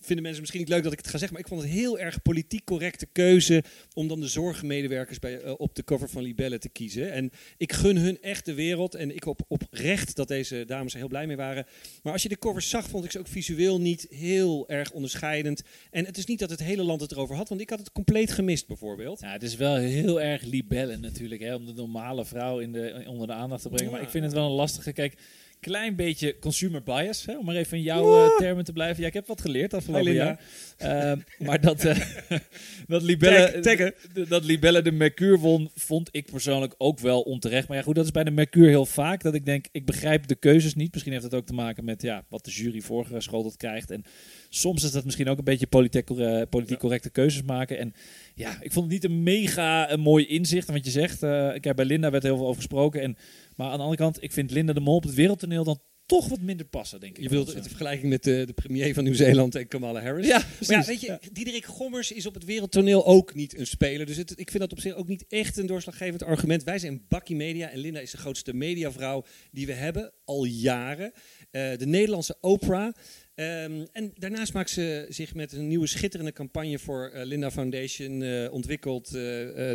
vinden mensen misschien niet leuk dat ik het ga zeggen, maar ik vond het heel erg politiek correcte keuze om dan de zorgmedewerkers bij, eh, op de cover van Libelle te kiezen. En ik gun hun echt de wereld en ik op oprecht dat deze dames er heel blij mee waren. Maar als je de covers zag, vond ik ze ook visueel niet heel erg onderscheidend. En het is niet dat het hele land het erover had, want ik had het compleet gemist bijvoorbeeld. Ja, het is wel heel erg libellen natuurlijk, hè, om de normale vrouw in de, onder de aandacht te brengen. Ja. Maar ik vind het wel een lastige. Kijk, klein beetje consumer bias, hè, om maar even in jouw eh, termen te blijven. Ja, ik heb wat geleerd afgelopen jaar. Ehm, maar dat, eh, [LAUGHS] dat, Libelle, Tag, dat Libelle de Mercure won, vond ik persoonlijk ook wel onterecht. Maar ja, goed, dat is bij de Mercure heel vaak. Dat ik denk, ik begrijp de keuzes niet. Misschien heeft het ook te maken met ja, wat de jury voorgeschoteld krijgt. En soms is dat misschien ook een beetje politiek, politiek correcte keuzes maken. En ja, ik vond het niet een mega een mooi inzicht. Wat je zegt, eh, ik heb bij Linda werd heel veel over gesproken. En, maar aan de andere kant, ik vind Linda de Mol op het wereldtoneel dan toch wat minder passen, denk ik. Je wilt eh, vergelijking met de, de premier van Nieuw-Zeeland en Kamala Harris. Ja, Maar ja, weet je, Ja. Diederik Gommers is op het wereldtoneel ook niet een speler. Dus het, ik vind dat op zich ook niet echt een doorslaggevend argument. Wij zijn Bakkie Media en Linda is de grootste mediavrouw die we hebben, al jaren. Eh, de Nederlandse Oprah. Ehm, en daarnaast maakt ze zich met een nieuwe schitterende campagne voor eh, Linda Foundation eh, ontwikkeld eh,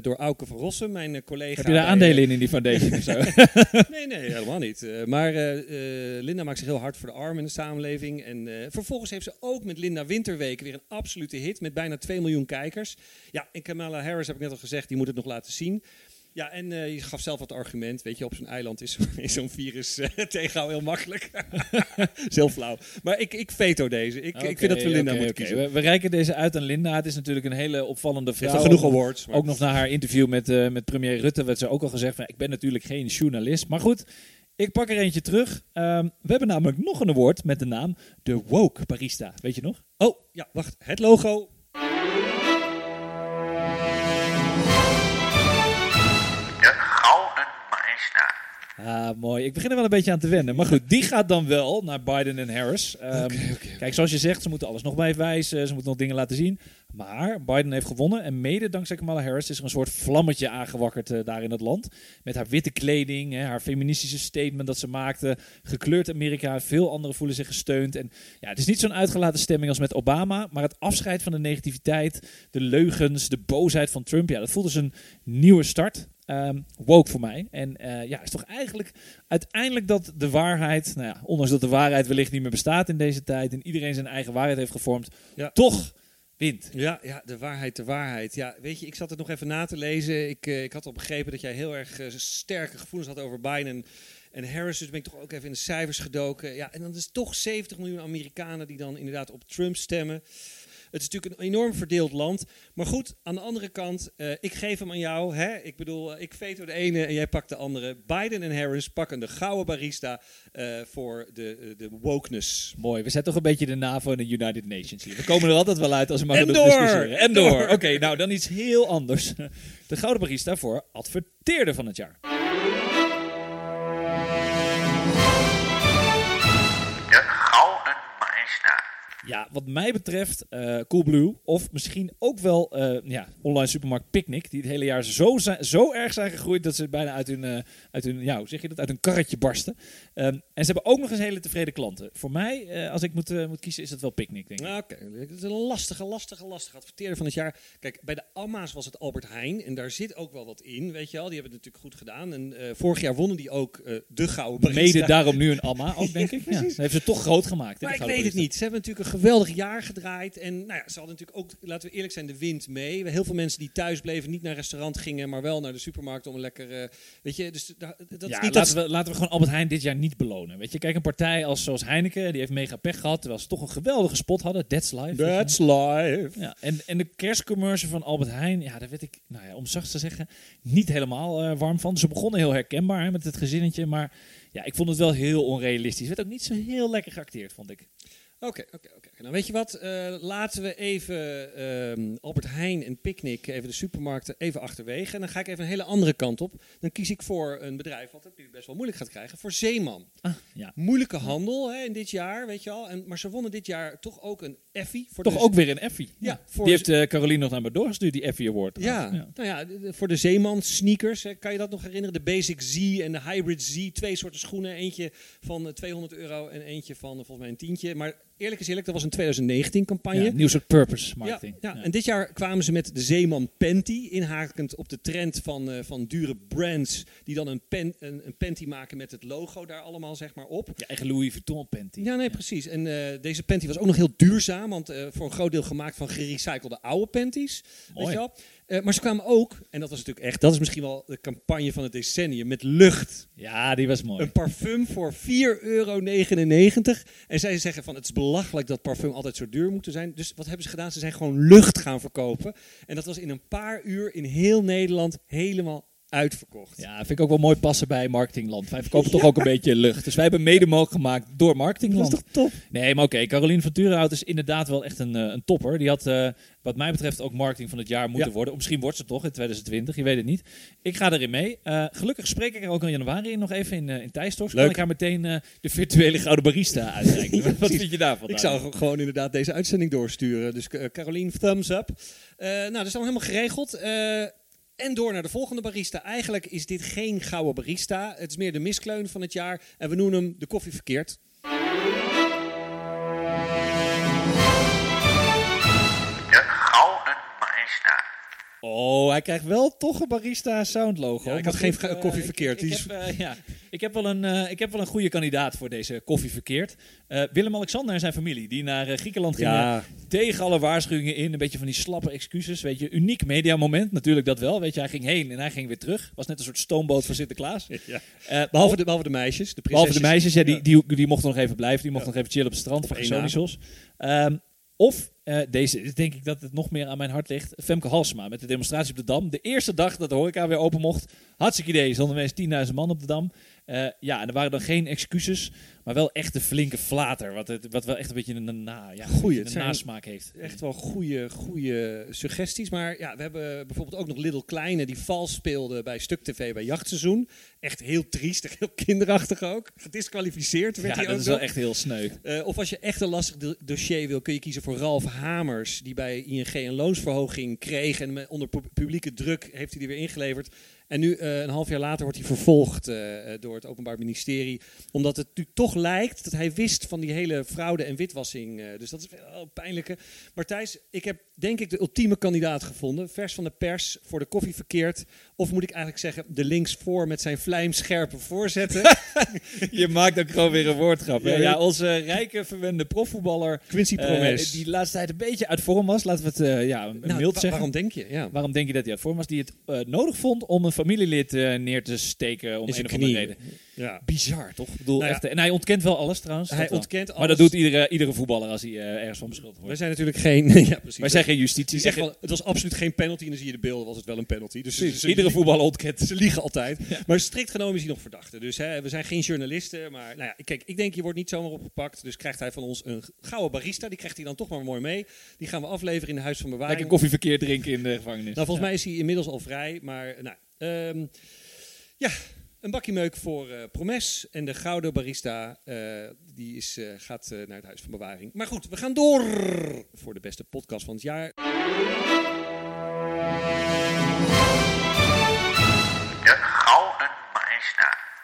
door Auke van Rossum, mijn collega. Heb je daar bij, aandelen in, in die foundation of zo? [LAUGHS] Nee, nee, helemaal niet. Maar Linda maakt zich heel hard voor de armen in de samenleving. En vervolgens heeft ze ook met Linda Winterweken weer een absolute hit met bijna 2 miljoen kijkers. Ja, en Kamala Harris heb ik net al gezegd, die moet het nog laten zien. Ja, en eh, je gaf zelf wat argument. Weet je, op zo'n eiland is, is zo'n virus eh, [LAUGHS] tegenhouden heel makkelijk. [LAUGHS] heel flauw. Maar ik, ik veto deze. Ik, ik vind dat we Linda moeten kiezen. We, we reiken deze uit aan Linda. Het is natuurlijk een hele opvallende heeft vrouw. al genoeg awards. maar- Ook nog na haar interview met, eh, met premier Rutte werd ze ook al gezegd van ik ben natuurlijk geen journalist. Maar goed, ik pak er eentje terug. Ehm, we hebben namelijk nog een award met de naam de Woke Barista. Weet je nog? Oh, ja, wacht. Het logo. Ah, mooi. Ik begin er wel een beetje aan te wennen. Maar goed, die gaat dan wel naar Biden en Harris. Ehm, Kijk, zoals je zegt, ze moeten alles nog bij wijzen. Ze moeten nog dingen laten zien. Maar Biden heeft gewonnen. En mede dankzij Kamala Harris is er een soort vlammetje aangewakkerd eh, daar in het land. Met haar witte kleding, hè, haar feministische statement dat ze maakte. Gekleurd Amerika. Veel anderen voelen zich gesteund. En ja, het is niet zo'n uitgelaten stemming als met Obama. Maar het afscheid van de negativiteit, de leugens, de boosheid van Trump. Ja, dat voelt als een nieuwe start. Ehm, woke voor mij. En eh, ja, is toch eigenlijk uiteindelijk dat de waarheid, nou ja, ondanks dat de waarheid wellicht niet meer bestaat in deze tijd en iedereen zijn eigen waarheid heeft gevormd, Ja. toch wint. Ja, ja, de waarheid, de waarheid. Ja, weet je, ik zat het nog even na te lezen. Ik, eh, ik had al begrepen dat jij heel erg eh, sterke gevoelens had over Biden en Harris. Dus ben ik toch ook even in de cijfers gedoken. Ja, en dan is het toch 70 miljoen Amerikanen die dan inderdaad op Trump stemmen. Het is natuurlijk een enorm verdeeld land. Maar goed, aan de andere kant, eh, ik geef hem aan jou. Hè? Ik bedoel, eh, ik veto de ene en jij pakt de andere. Biden en Harris pakken de gouden barista eh, voor de, de wokeness. Mooi, we zijn toch een beetje de NAVO en de United Nations hier. We komen er altijd wel uit als we maar En door! En door! Oké, nou dan iets heel anders. De Gouden Barista voor adverteerder van het jaar. Ja, wat mij betreft eh Coolblue of misschien ook wel eh, ja, online supermarkt Picnic, die het hele jaar zo, zijn, zo erg zijn gegroeid dat ze bijna uit hun, eh, uit hun, ja, hoe zeg je dat, uit hun karretje barsten. Ehm, en ze hebben ook nog eens hele tevreden klanten. Voor mij, als ik moet, moet kiezen, is het wel Picnic, denk ik. Nou, Oké, het is een lastige, lastige, lastige adverteerder van het jaar. Kijk, bij de Amma's was het Albert Heijn. En daar zit ook wel wat in, weet je wel. Die hebben het natuurlijk goed gedaan. En vorig jaar wonnen die ook de gouden barista. Mede daarom nu een Amma ook, denk [LAUGHS] ik. Ja, dat heeft ze toch groot gemaakt. hè, Maar ik weet het niet. Ze hebben natuurlijk een geweldig jaar gedraaid. En nou ja, ze hadden natuurlijk ook, laten we eerlijk zijn, de wind mee. Heel veel mensen die thuis bleven, niet naar restaurant gingen, maar wel naar de supermarkt om een lekker, eh, weet je, dus da- dat is niet laten, dat... we, laten we gewoon Albert Heijn dit jaar niet belonen. Weet je, kijk, een partij als zoals Heineken, die heeft mega pech gehad, terwijl ze toch een geweldige spot hadden. That's life. That's life. Ja, en, en de kerstcommercial van Albert Heijn, ja, daar werd ik, nou ja, om zacht te zeggen, niet helemaal eh, warm van. Ze begonnen heel herkenbaar hè, met het gezinnetje, maar ja, ik vond het wel heel onrealistisch. Het werd ook niet zo heel lekker geacteerd, vond ik. Oké, oké, oké. Nou, weet je wat? Eh, laten we even ehm, Albert Heijn en Picnic, even de supermarkten, even achterwege. En dan ga ik even een hele andere kant op. Dan kies ik voor een bedrijf wat het nu best wel moeilijk gaat krijgen. Voor Zeeman. Ah, ja. Moeilijke handel hè, in dit jaar, weet je al. En, maar ze wonnen dit jaar toch ook een Effie. Voor Toch de, ook weer een Effie. Ja, voor Die heeft eh, Caroline nog naar me doorgestuurd, die Effie Award. Ja, trouwens. nou ja, voor de Zeeman sneakers, hè, kan je dat nog herinneren? De Basic Z en de Hybrid Z, twee soorten schoenen. Eentje van eh, 200 euro en eentje van eh, volgens mij een tientje. Maar eerlijk is eerlijk, dat was een 2019 campagne. Ja, nieuw soort purpose marketing. Ja, ja. en dit jaar kwamen ze met de Zeeman Panty, inhakend op de trend van, eh, van dure brands die dan een, pen, een, een panty maken met het logo daar allemaal zeg maar op. Je eigen Louis Vuitton panty. Ja, nee, precies. En eh, deze panty was ook nog heel duurzaam, want eh, voor een groot deel gemaakt van gerecyclede oude panties. Weet Mooi. je wel? Eh, maar ze kwamen ook, en dat was natuurlijk echt, dat is misschien wel de campagne van het decennium, met lucht. Ja, die was mooi. Een parfum voor 4,99 euro. En zij zeggen van het is belachelijk dat parfum altijd zo duur moeten zijn. Dus wat hebben ze gedaan? Ze zijn gewoon lucht gaan verkopen. En dat was in een paar uur in heel Nederland helemaal uitverkocht. Ja, vind ik ook wel mooi passen bij Marketingland. Wij verkopen toch ook een beetje lucht. Dus wij hebben mede mogelijk gemaakt door Marketingland. Dat is toch top? Nee, maar oké. Caroline van Turenhout is inderdaad wel echt een, eh, een topper. Die had, eh, wat mij betreft, ook marketing van het jaar moeten Ja. worden. Of misschien wordt ze toch in 2020. Je weet het niet. Ik ga erin mee. Eh, gelukkig spreek ik er ook in januari nog even in, uh, in Thijstorks. Kan ik haar meteen de virtuele Gouden Barista [LAUGHS] uitreiken. wat vind je daarvan? Ik zou gewoon inderdaad deze uitzending doorsturen. Dus Caroline, thumbs up. Nou, dat is dan helemaal geregeld. En door naar de volgende barista. Eigenlijk is dit geen gouden barista. Het is meer de miskleun van het jaar. En we noemen hem de koffie verkeerd. De Gouden Barista. Oh, hij krijgt wel toch een barista sound logo. Ja, ik had geen eh, koffie ik- verkeerd. Ik, Die heb, eh, ja, ik, heb wel een, eh, ik heb wel een goede kandidaat voor deze koffie verkeerd. Eh, Willem-Alexander en zijn familie, die naar eh, Griekenland gingen. Tegen alle waarschuwingen in, een beetje van die slappe excuses. Weet je, uniek mediamoment, natuurlijk dat wel. Weet je, hij ging heen en hij ging weer terug. Was net een soort stoomboot van Sinterklaas. [LAUGHS] Ja. Eh, Behalve, de, behalve de meisjes. De Behalve de meisjes, ja, die, die, die mochten nog even blijven. Die mochten nog even chillen op het strand van. Gersonisos. Ehm of, eh, deze denk ik dat het nog meer aan mijn hart ligt, Femke Halsema met de demonstratie op de Dam. De eerste dag dat de horeca weer open mocht. Hartstikke idee, stonden ineens 10.000 man op de Dam. Eh, ja, en er waren dan geen excuses, maar wel echt een flinke flater. Wat, het, wat wel echt een beetje een, na, ja, Goeie, een nasmaak heeft. Echt wel goede, goede suggesties. Maar ja, we hebben bijvoorbeeld ook nog Little Kleine die vals speelde bij Stuk TV bij Jachtseizoen. Echt heel triestig, heel kinderachtig ook. Gedisqualificeerd werd Ja, hij dat ook is wel nog. echt heel sneu. Eh, of als je echt een lastig do- dossier wil, kun je kiezen voor Ralf Hamers. Die bij ING een loonsverhoging kreeg. En onder pu- publieke druk heeft hij die weer ingeleverd. En nu, eh, een half jaar later, wordt hij vervolgd eh, eh, door het Openbaar Ministerie. Omdat het nu toch lijkt dat hij wist van die hele fraude en witwassing. dus dat is wel pijnlijke. Maar ik heb denk ik de ultieme kandidaat gevonden. Vers van de pers voor de koffie verkeerd. Of moet ik eigenlijk zeggen, de linksvoor met zijn vlijmscherpe voorzetten. [LAUGHS] Je maakt ook gewoon weer een woordgrap. Ja, Ja, onze rijke, verwende profvoetballer... Quincy eh, Promes. die de laatste tijd een beetje uit vorm was. Laten we het eh, ja, Nou, mild wa- zeggen. Waarom denk je? Ja. Waarom denk je dat hij uit vorm was? Die het eh, nodig vond om een familielid neer te steken om een of andere reden. Ja. Bizar, toch? Ik bedoel, Nou echt, eh, en hij ontkent wel alles trouwens. Hij ontkent Maar alles. dat doet iedere, iedere voetballer als hij eh, ergens van beschuldigd Wij wordt. zijn natuurlijk geen... [LAUGHS] ja, precies. Wij zijn geen justitie. Zeggen wel, het was absoluut geen penalty en dan zie je de beelden, was het wel een penalty. Dus Precies, ze, iedere voetballer ontkent. ze liegen altijd. Maar strikt genomen is hij nog verdachte. Dus hè, we zijn geen journalisten. Maar nou ja, kijk, ik denk je wordt niet zomaar opgepakt. Dus krijgt hij van ons een gouden barista. Die krijgt hij dan toch maar mooi mee. Die gaan we afleveren in de Huis van Bewaring. Lekker koffieverkeer drinken in de gevangenis. Nou, volgens Ja. mij is hij inmiddels al vrij. Maar nou, ehm, ja, een bakje meuk voor eh, Promes. En de gouden barista eh, die is, eh, gaat naar het Huis van Bewaring. Maar goed, we gaan door voor de beste podcast van het jaar.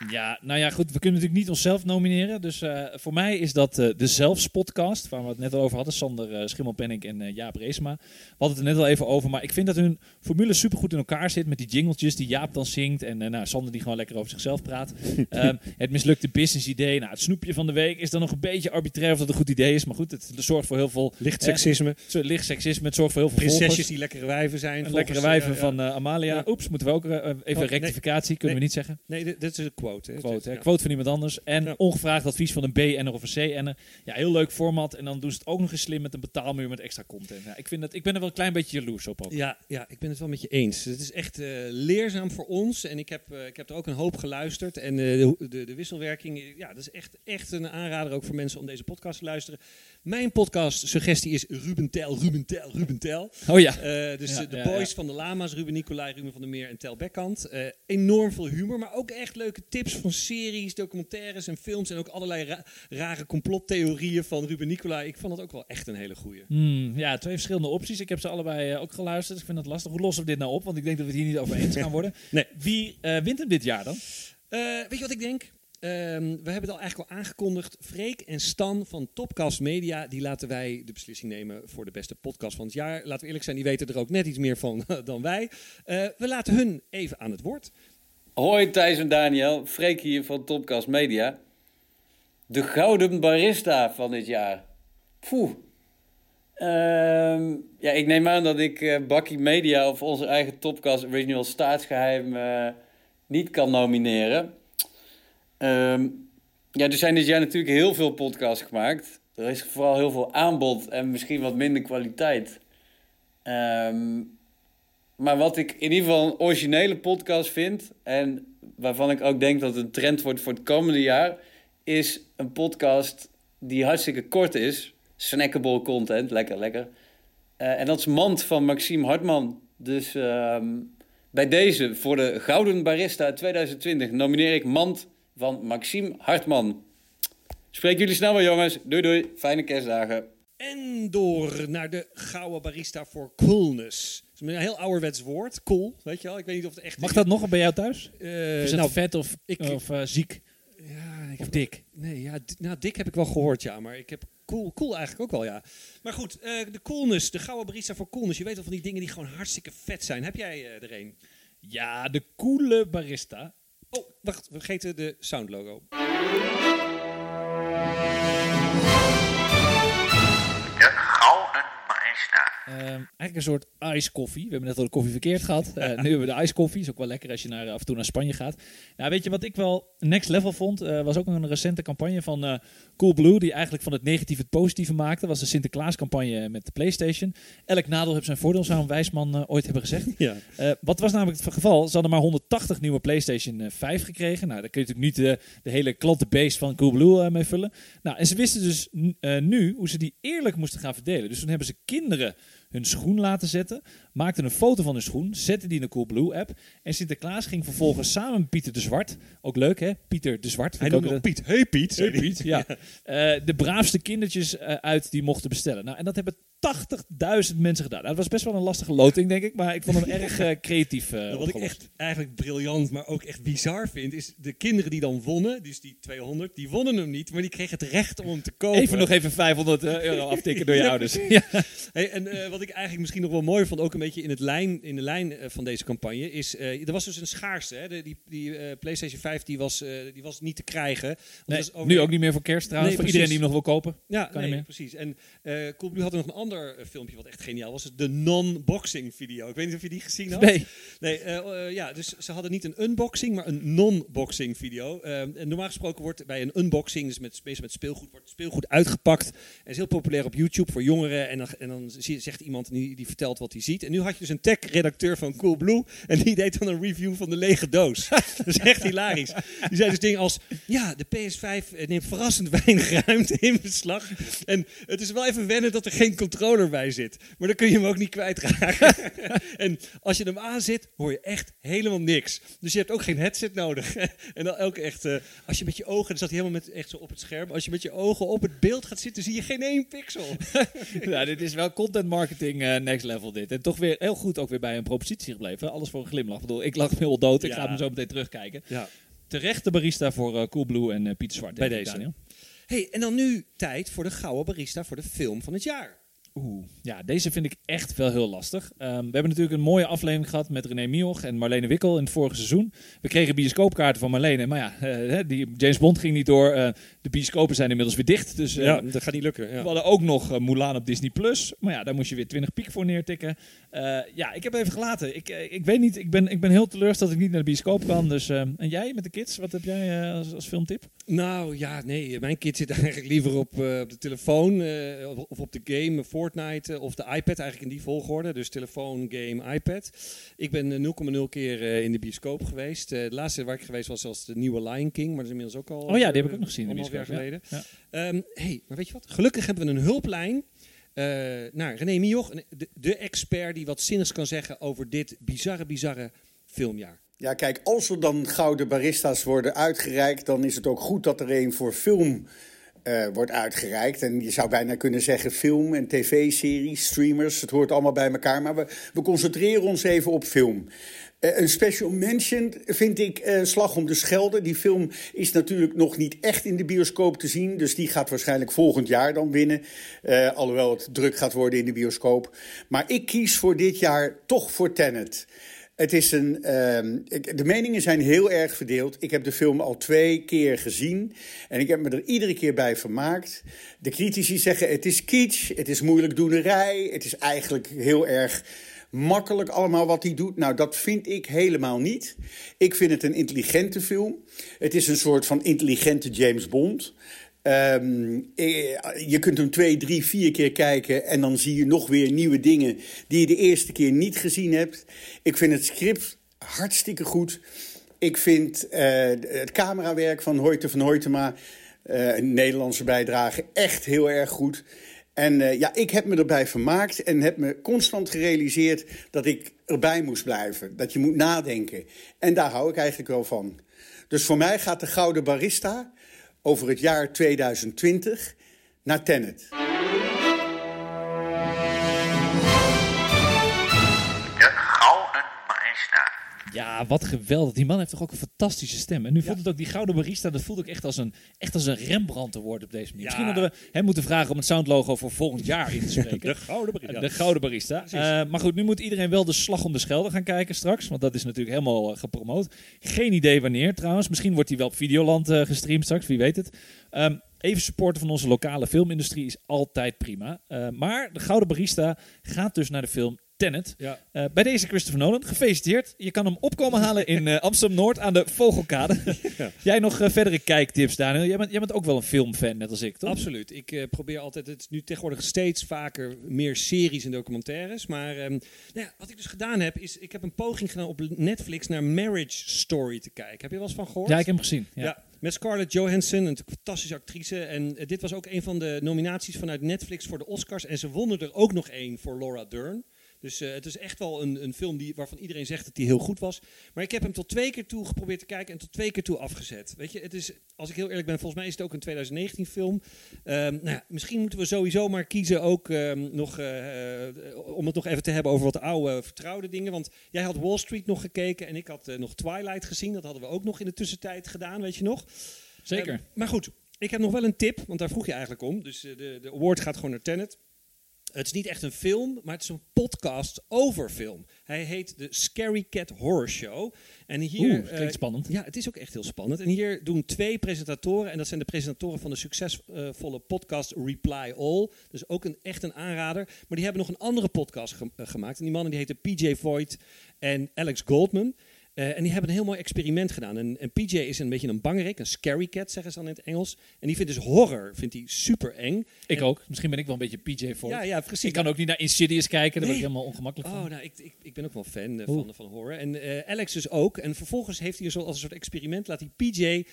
Ja, nou ja, goed. We kunnen natuurlijk niet onszelf nomineren. Dus eh, voor mij is dat eh, de Zelfs-podcast, waar we het net al over hadden. Sander uh, Schimmelpenning en eh, Jaap Reesma. We hadden het er net al even over. Maar ik vind dat hun formule supergoed in elkaar zit. Met die jingletjes die Jaap dan zingt. En eh, nou, Sander die gewoon lekker over zichzelf praat. [LAUGHS] Ehm, het mislukte business idee. Nou, het snoepje van de week is dan nog een beetje arbitrair of dat een goed idee is. Maar goed, het zorgt voor heel veel... Licht eh, seksisme. zo- licht seksisme. Het zorgt voor heel veel Prinsesjes volgers. die lekkere wijven zijn. Lekkere wijven eh, van eh, Amalia. Oeps, moeten we ook eh, even Oh, nee. rectificatie. Kunnen we niet zeggen. Nee, dit, dit is een quote. Hè. Quote, hè? Ja. quote van iemand anders. En Ja. ongevraagd advies van een B-enner of een C-enner. Ja, heel leuk format. En dan doen ze het ook nog eens slim met een betaalmuur met extra content. Ja, ik, vind dat, ik ben er wel een klein beetje jaloers op ook. Ja, ja, ik ben het wel met je eens. Het is echt eh, leerzaam voor ons. En ik heb, eh, ik heb er ook een hoop geluisterd. En eh, de, de, de wisselwerking, eh, ja, dat is echt, echt een aanrader ook voor mensen om deze podcast te luisteren. Mijn podcast suggestie is Ruben Tel, Ruben Tel, Ruben Tel. Oh ja. Eh, dus Ja, de ja, boys ja. van de Lama's, Ruben Nicolai, Ruben van der Meer en Tel Bekkant. Eh, enorm veel humor, maar ook echt leuke tips van series, documentaires en films. En ook allerlei ra- rare complottheorieën van Ruben Nicolai. Ik vond dat ook wel echt een hele goeie. Hmm, ja, twee verschillende opties. Ik heb ze allebei eh, ook geluisterd. Ik vind het lastig. Hoe lossen we dit nou op? Want ik denk dat we het hier niet over eens gaan worden. Nee. Wie wint hem dit jaar dan? Weet je wat ik denk? Ehm, we hebben het al eigenlijk al aangekondigd. Freek en Stan van Topcast Media, die laten wij de beslissing nemen voor de beste podcast van het jaar. Laten we eerlijk zijn, die weten er ook net iets meer van [LAUGHS] dan wij. Eh, we laten hun even aan het woord. Hoi Thijs en Daniel, Freek hier van Topcast Media. De gouden barista van dit jaar. Poeh. Ehm, ja, ik neem aan dat ik eh Bakkie Media of onze eigen Topcast Original Staatsgeheim eh, niet kan nomineren. Ehm, ja, er zijn dit jaar natuurlijk heel veel podcasts gemaakt. Er is vooral heel veel aanbod en misschien wat minder kwaliteit. Ehm, maar wat ik in ieder geval een originele podcast vind, en waarvan ik ook denk dat het een trend wordt voor het komende jaar, is een podcast die hartstikke kort is. Snackable content, lekker, lekker. Eh, en dat is Mand van Maxime Hartman. Dus ehm, bij deze, voor de Gouden Barista 2020, nomineer ik Mand van Maxime Hartman. Spreek jullie snel wel, jongens. Doei, doei. Fijne kerstdagen. En door naar de gouden barista voor coolness. Dat is een heel ouderwets woord, cool, weet je wel. Ik weet niet of het echt Mag dat nog bij jou thuis? Eh, is het nou, vet of, ik- of eh, ziek? ja, ik Of heb- dik? Nee, ja, nou, dik heb ik wel gehoord, ja. Maar ik heb cool, cool eigenlijk ook wel, ja. Maar goed, eh, de coolness, de gouden barista voor coolness. Je weet wel van die dingen die gewoon hartstikke vet zijn. Heb jij er een? Ja, de coole barista. Oh, wacht, we vergeten de soundlogo. Ehm, eigenlijk een soort ice koffie. We hebben net al de koffie verkeerd gehad. Eh, [LAUGHS] nu hebben we de ice koffie. Is ook wel lekker als je naar, af en toe naar Spanje gaat. Nou, weet je wat ik wel next level vond? Eh, was ook een recente campagne van eh Coolblue. Die eigenlijk van het negatieve het positieve maakte. Was de Sinterklaas campagne met de Playstation. Elk nadeel heeft zijn voordeel, zou een wijsman ooit hebben gezegd. Ja. Wat was namelijk het geval? Ze hadden maar 180 nieuwe PlayStation eh, 5 gekregen. Nou, daar kun je natuurlijk niet de hele klantenbase van Coolblue eh, mee vullen. Nou, en ze wisten dus nu hoe ze die eerlijk moesten gaan verdelen. Dus toen hebben ze kinderen hun schoen laten zetten, maakten een foto van hun schoen, zetten die in de Coolblue app. En Sinterklaas ging vervolgens samen met Pieter de Zwart, ook leuk hè, Pieter de Zwart. Hij noemde ook nog Piet. Hey Piet. Hey. Piet, ja. [LAUGHS] Eh, de braafste kindertjes eh, uit die mochten bestellen. Nou, en dat hebben 80.000 mensen gedaan. Nou, dat was best wel een lastige loting, denk ik. Maar ik vond hem [LAUGHS] erg eh, creatief eh, wat ik echt eigenlijk briljant, maar ook echt bizar vind, is de kinderen die dan wonnen, dus die 200, die wonnen hem niet, maar die kregen het recht om hem te kopen. Even nog even 500 euro aftikken door je [LAUGHS] Ja, ouders. Ja. Hey, en eh, wat ik eigenlijk misschien nog wel mooi vond, ook een beetje in, het lijn, in de lijn eh, van deze campagne, is eh, er was dus een schaarste. Hè? De, die die eh, PlayStation 5 die was, eh, die was niet te krijgen. Nee, over- nu ook niet meer voor kerst trouwens. Nee, voor iedereen die hem nog wil kopen. Ja, Kan nee, precies. En eh Coolblue had nog een ander eh, filmpje wat echt geniaal was. De non-boxing video. Ik weet niet of je die gezien had. Nee. Nee, eh, eh, ja, dus ze hadden niet een unboxing, maar een non-boxing video. En normaal gesproken wordt bij een unboxing, dus met, met speelgoed, wordt speelgoed uitgepakt. En is heel populair op YouTube voor jongeren. En dan, en dan zegt iemand die, die vertelt wat hij ziet. En nu had je dus een tech-redacteur van Coolblue. En die deed dan een review van de lege doos. [LAUGHS] dat is echt hilarisch. Die zei dus dingen als, ja, de PS5 neemt verrassend weinig ruimte in beslag. En het is wel even wennen dat er geen controller bij zit. Maar dan kun je hem ook niet kwijtraken. [LAUGHS] en als je hem aanzet, hoor je echt helemaal niks. Dus je hebt ook geen headset nodig. [LAUGHS] en dan ook echt, eh, als je met je ogen, dan zat hij helemaal met, echt zo op het scherm. Als je met je ogen op het beeld gaat zitten, zie je geen één pixel. [LAUGHS] Ja, dit is wel content marketing eh, next level dit. En toch weer heel goed ook weer bij een propositie gebleven. Alles voor een glimlach. Ik bedoel, ik lag heel dood. Ik Ja. ga hem zo meteen terugkijken. ja. Terecht de barista voor eh, Coolblue en Pieter Zwart. Bij deze. Daniel. Hey, en dan nu tijd voor de gouden barista voor de film van het jaar. Oeh, ja, deze vind ik echt wel heel lastig. Ehm, we hebben natuurlijk een mooie aflevering gehad met René Mioch en Marlene Wikkel in het vorige seizoen. We kregen bioscoopkaarten van Marlene, maar ja, eh, hè, die James Bond ging niet door. Eh, de bioscopen zijn inmiddels weer dicht, dus eh, ja, dat gaat niet lukken. we Ja. hadden ook nog eh, Mulan op Disney+. Plus, maar ja, daar moest je weer 20 piek voor neertikken. Eh, ja, ik heb even gelaten. Ik, ik weet niet, ik ben, ik ben heel teleurgesteld dat ik niet naar de bioscoop kan. Dus, en jij met de kids, wat heb jij als, als filmtip? Nou ja, nee, mijn kind zit eigenlijk liever op, op de telefoon of- op de game Fortnite of de iPad, eigenlijk in die volgorde. Dus telefoon, game, iPad. Ik ben eh, 0,0 keer in de bioscoop geweest. De laatste waar ik geweest was was de nieuwe Lion King, maar dat is inmiddels ook al. Oh ja, die heb ik ook nog gezien jaar ja. geleden. Ehm, hey, maar weet je wat? Gelukkig hebben we een hulplijn. eh, naar René Mioch, de expert die wat zinnigs kan zeggen over dit bizarre, bizarre filmjaar. Ja, kijk, als er dan gouden barista's worden uitgereikt, dan is het ook goed dat er een voor film eh, wordt uitgereikt. En je zou bijna kunnen zeggen film en tv-series, streamers, het hoort allemaal bij elkaar. Maar we, we concentreren ons even op film. Eh, een special mention vind ik eh, Slag om de Schelde. Die film is natuurlijk nog niet echt in de bioscoop te zien. Dus die gaat waarschijnlijk volgend jaar dan winnen. Eh, alhoewel het druk gaat worden in de bioscoop. Maar ik kies voor dit jaar toch voor Tenet. Het is een, ehm, de meningen zijn heel erg verdeeld. Ik heb de film al twee keer gezien en ik heb me er iedere keer bij vermaakt. De critici zeggen het is kitsch, het is moeilijk doenerij, het is eigenlijk heel erg makkelijk allemaal wat hij doet. Nou, dat vind ik helemaal niet. Ik vind het een intelligente film. Het is een soort van intelligente James Bond. Ehm, eh, je kunt hem twee, drie, vier keer kijken en dan zie je nog weer nieuwe dingen die je de eerste keer niet gezien hebt. Ik vind het script hartstikke goed. Ik vind eh, het camerawerk van Hoyte van Hoytema, eh, een Nederlandse bijdrage, echt heel erg goed. En eh, ja, ik heb me erbij vermaakt en heb me constant gerealiseerd dat ik erbij moest blijven. Dat je moet nadenken. En daar hou ik eigenlijk wel van. Dus voor mij gaat de Gouden Barista over het jaar 2020 naar Tenet. Ja, wat geweldig. Die man heeft toch ook een fantastische stem. En nu voelt het ook, die gouden barista, dat voelt ook echt als een, echt als een Rembrandt te worden op deze manier. Misschien hadden we hem moeten vragen om het soundlogo voor volgend jaar in te spreken. [LAUGHS] De gouden barista. De gouden barista. Eh, maar goed, nu moet iedereen wel de slag om de Schelde gaan kijken straks. Want dat is natuurlijk helemaal eh, gepromoot. Geen idee wanneer trouwens. Misschien wordt hij wel op Videoland eh, gestreamd straks, wie weet het. Ehm, even supporten van onze lokale filmindustrie is altijd prima. Maar de gouden barista gaat dus naar de film Tenet. Ja. Eh, bij deze Christopher Nolan, gefeliciteerd. Je kan hem opkomen halen in eh, Amsterdam-Noord aan de Vogelkade. [LAUGHS] Jij nog eh, verdere kijktips, Daniel? Jij bent, jij bent ook wel een filmfan, net als ik, toch? Absoluut. Ik probeer altijd, het is nu tegenwoordig steeds vaker meer series en documentaires. Maar ehm, nou ja, wat ik dus gedaan heb, is ik heb een poging gedaan op Netflix naar Marriage Story te kijken. Heb je wel eens van gehoord? Ja, ik heb hem gezien. Ja. Ja. met Scarlett Johansson, een fantastische actrice. En dit was ook een van de nominaties vanuit Netflix voor de Oscars. En ze wonnen er ook nog één voor Laura Dern. Dus eh, het is echt wel een, een film die, waarvan iedereen zegt dat die heel goed was. Maar ik heb hem tot twee keer toe geprobeerd te kijken en tot twee keer toe afgezet. Weet je, het is, als ik heel eerlijk ben, volgens mij is het ook een 2019 film. Ehm, nou ja, misschien moeten we sowieso maar kiezen ook ehm, nog, eh, om het nog even te hebben over wat oude vertrouwde dingen. Want jij had Wall Street nog gekeken en ik had eh, nog Twilight gezien. Dat hadden we ook nog in de tussentijd gedaan, weet je nog? Zeker. Ehm, maar goed, ik heb nog wel een tip, want daar vroeg je eigenlijk om. Dus de, de award gaat gewoon naar Tenet. Het is niet echt een film, maar het is een podcast over film. Hij heet de Scary Cat Horror Show. En hier, Oeh, klinkt eh, spannend. ja, het is ook echt heel spannend. En hier doen twee presentatoren, en dat zijn de presentatoren van de succesvolle podcast Reply All. Dus ook een, echt een aanrader. Maar die hebben nog een andere podcast ge- eh, gemaakt. En die mannen die heten PJ Voigt en Alex Goldman. Eh, en die hebben een heel mooi experiment gedaan. En, en PJ is een beetje een bangerik, een scary cat zeggen ze dan in het Engels. En die vindt dus horror vindt hij super eng. Ik En- ook. Misschien ben ik wel een beetje PJ voor. Ja, ja, precies. ik kan ook niet naar Insidious kijken, daar ben ik Nee. helemaal ongemakkelijk van. Oh, nou, ik, ik, ik ben ook wel fan eh, van, van horror. En eh, Alex dus ook. En vervolgens heeft hij zo als een soort experiment, laat hij PJ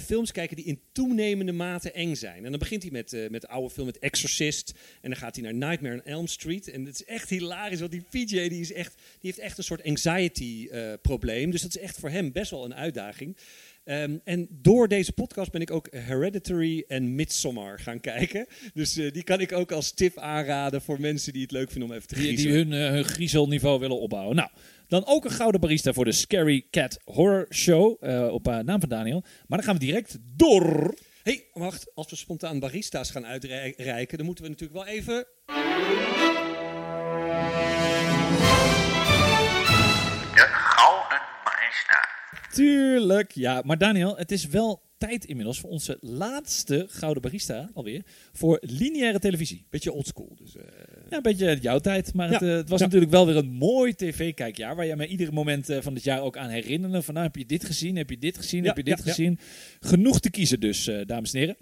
films kijken die in toenemende mate eng zijn. En dan begint hij met, met oude film, met Exorcist. En dan gaat hij naar Nightmare on Elm Street. En het is echt hilarisch, want die PJ die is echt, die heeft echt een soort anxiety eh, probleem. Dus dat is echt voor hem best wel een uitdaging. Ehm, en door deze podcast ben ik ook Hereditary en Midsommar gaan kijken. Dus eh, die kan ik ook als tip aanraden voor mensen die het leuk vinden om even te Die, die griezelen. hun, eh, hun griezelniveau willen opbouwen. Nou, dan ook een gouden barista voor de Scary Cat Horror Show. eh, op naam van Daniel. Maar dan gaan we direct door. hey, wacht. Als we spontaan barista's gaan uitreiken, dan moeten we natuurlijk wel even... Barista. Tuurlijk. Ja, maar Daniel, het is wel tijd inmiddels voor onze laatste gouden barista alweer. Voor lineaire televisie. Beetje oldschool. Dus, eh, Ja, een beetje jouw tijd. Maar het, eh, het was Ja. natuurlijk wel weer een mooi tv-kijkjaar. Waar jij mij iedere moment eh, van het jaar ook aan herinnerde. Van nou, heb je dit gezien? Heb je dit gezien? Ja, heb je dit ja, ja. gezien? Genoeg te kiezen dus, eh, dames en heren.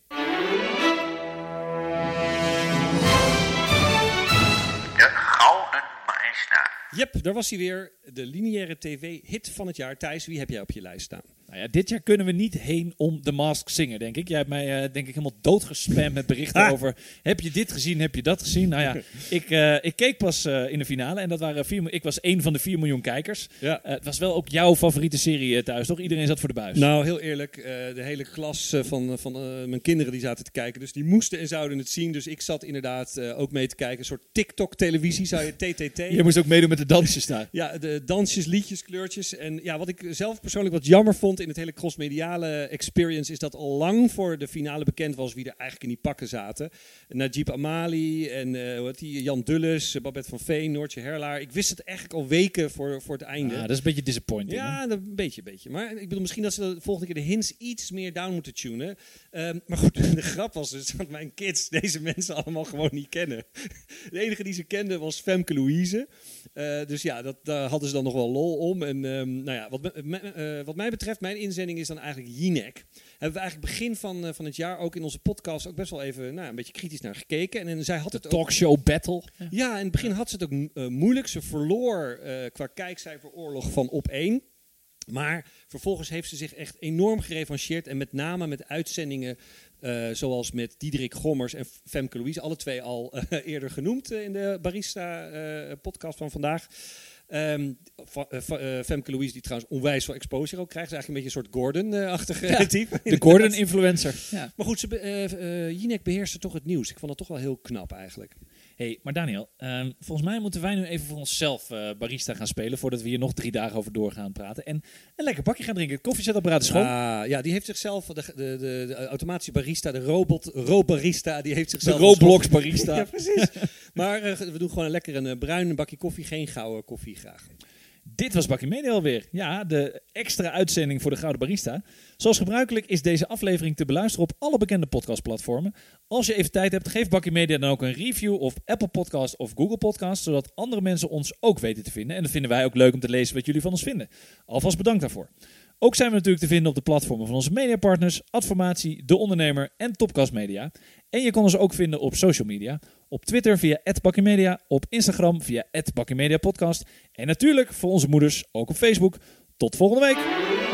Yep, daar was hij weer. De lineaire tv-hit van het jaar. Thijs, wie heb jij op je lijst staan? Nou ja, dit jaar kunnen we niet heen om The Mask Singer, denk ik. Jij hebt mij, eh, denk ik, helemaal doodgespamd met berichten [LAUGHS] Ah. over... Heb je dit gezien? Heb je dat gezien? Nou ja, [LAUGHS] ik, eh, ik keek pas eh, in de finale en dat waren vier, ik was één van de 4 miljoen kijkers. Ja. Het was wel ook jouw favoriete serie thuis, toch? Iedereen zat voor de buis. Nou, heel eerlijk, de hele klas van, van mijn kinderen die zaten te kijken. Dus die moesten en zouden het zien. Dus ik zat inderdaad ook mee te kijken. Een soort TikTok-televisie, zou je TTT. [LAUGHS] Je moest ook meedoen met de dansjes daar. Ja, de dansjes, liedjes, kleurtjes. En ja, wat ik zelf persoonlijk wat jammer vond in het hele crossmediale experience... is dat al lang voor de finale bekend was wie er eigenlijk in die pakken zaten. Najib Amali en eh, hoe heet die, Jan Dulles, eh, Babette van Veen, Noortje Herlaar. Ik wist het eigenlijk al weken voor, voor het einde. Ah, dat is een beetje disappointing. Ja, dat- een beetje, een beetje. Maar ik bedoel, misschien dat ze de volgende keer de hints iets meer down moeten tunen. Ehm, maar goed, [LAUGHS] de grap was dus dat mijn kids deze mensen allemaal gewoon niet kennen. [LAUGHS] De enige die ze kenden was Femke Louise. Eh, dus ja, dat, daar hadden ze dan nog wel lol om. En ehm, nou ja, wat, me- me- eh, wat mij betreft, mijn inzending is dan eigenlijk Jinek. Hebben we eigenlijk begin van, eh, van het jaar ook in onze podcast ook best wel even nou, een beetje kritisch naar gekeken. En, en zij had het ook... Talkshow battle. Ja, in het begin had ze het ook eh, moeilijk. Ze verloor eh, qua kijkcijferoorlog van op één. Maar vervolgens heeft ze zich echt enorm gerevancheerd. En met name met uitzendingen zoals met Diederik Gommers en Femke Louise. Alle twee al [LAUGHS] eerder genoemd in de Barista-podcast van vandaag. Ehm, eh, eh, Femke Louise, die trouwens onwijs veel exposure ook krijgt. Is eigenlijk een beetje een soort Gordon-achtige Ja, [LAUGHS] type. De Gordon-influencer. Ja. Maar goed, ze eh, Jinek beheerste toch het nieuws. Ik vond dat toch wel heel knap eigenlijk. Hey, maar Daniel, ehm, volgens mij moeten wij nu even voor onszelf eh, barista gaan spelen... voordat we hier nog drie dagen over door gaan praten. En een lekker bakje gaan drinken. Het koffiezetapparaat is schoon. Ah, ja, die heeft zichzelf, de, de, de, de automatische barista, de robot, robarista, die heeft de zichzelf... Roblox barista. [LAUGHS] Ja, precies. maar eh, we doen gewoon een lekker een eh, bruin bakje koffie, geen gouden koffie graag. Dit was Bakkie Media alweer. Ja, de extra uitzending voor de Gouden Barista. Zoals gebruikelijk is deze aflevering te beluisteren op alle bekende podcastplatformen. Als je even tijd hebt, geef Bakkie Media dan ook een review op Apple Podcast of Google Podcast, zodat andere mensen ons ook weten te vinden. En dat vinden wij ook leuk om te lezen wat jullie van ons vinden. Alvast bedankt daarvoor. Ook zijn we natuurlijk te vinden op de platformen van onze mediapartners, Adformatie, De Ondernemer en Topcast Media. En je kan ons ook vinden op social media. Op Twitter via @bakkimedia, op Instagram via @bakkiemediapodcast en natuurlijk voor onze moeders ook op Facebook. Tot volgende week.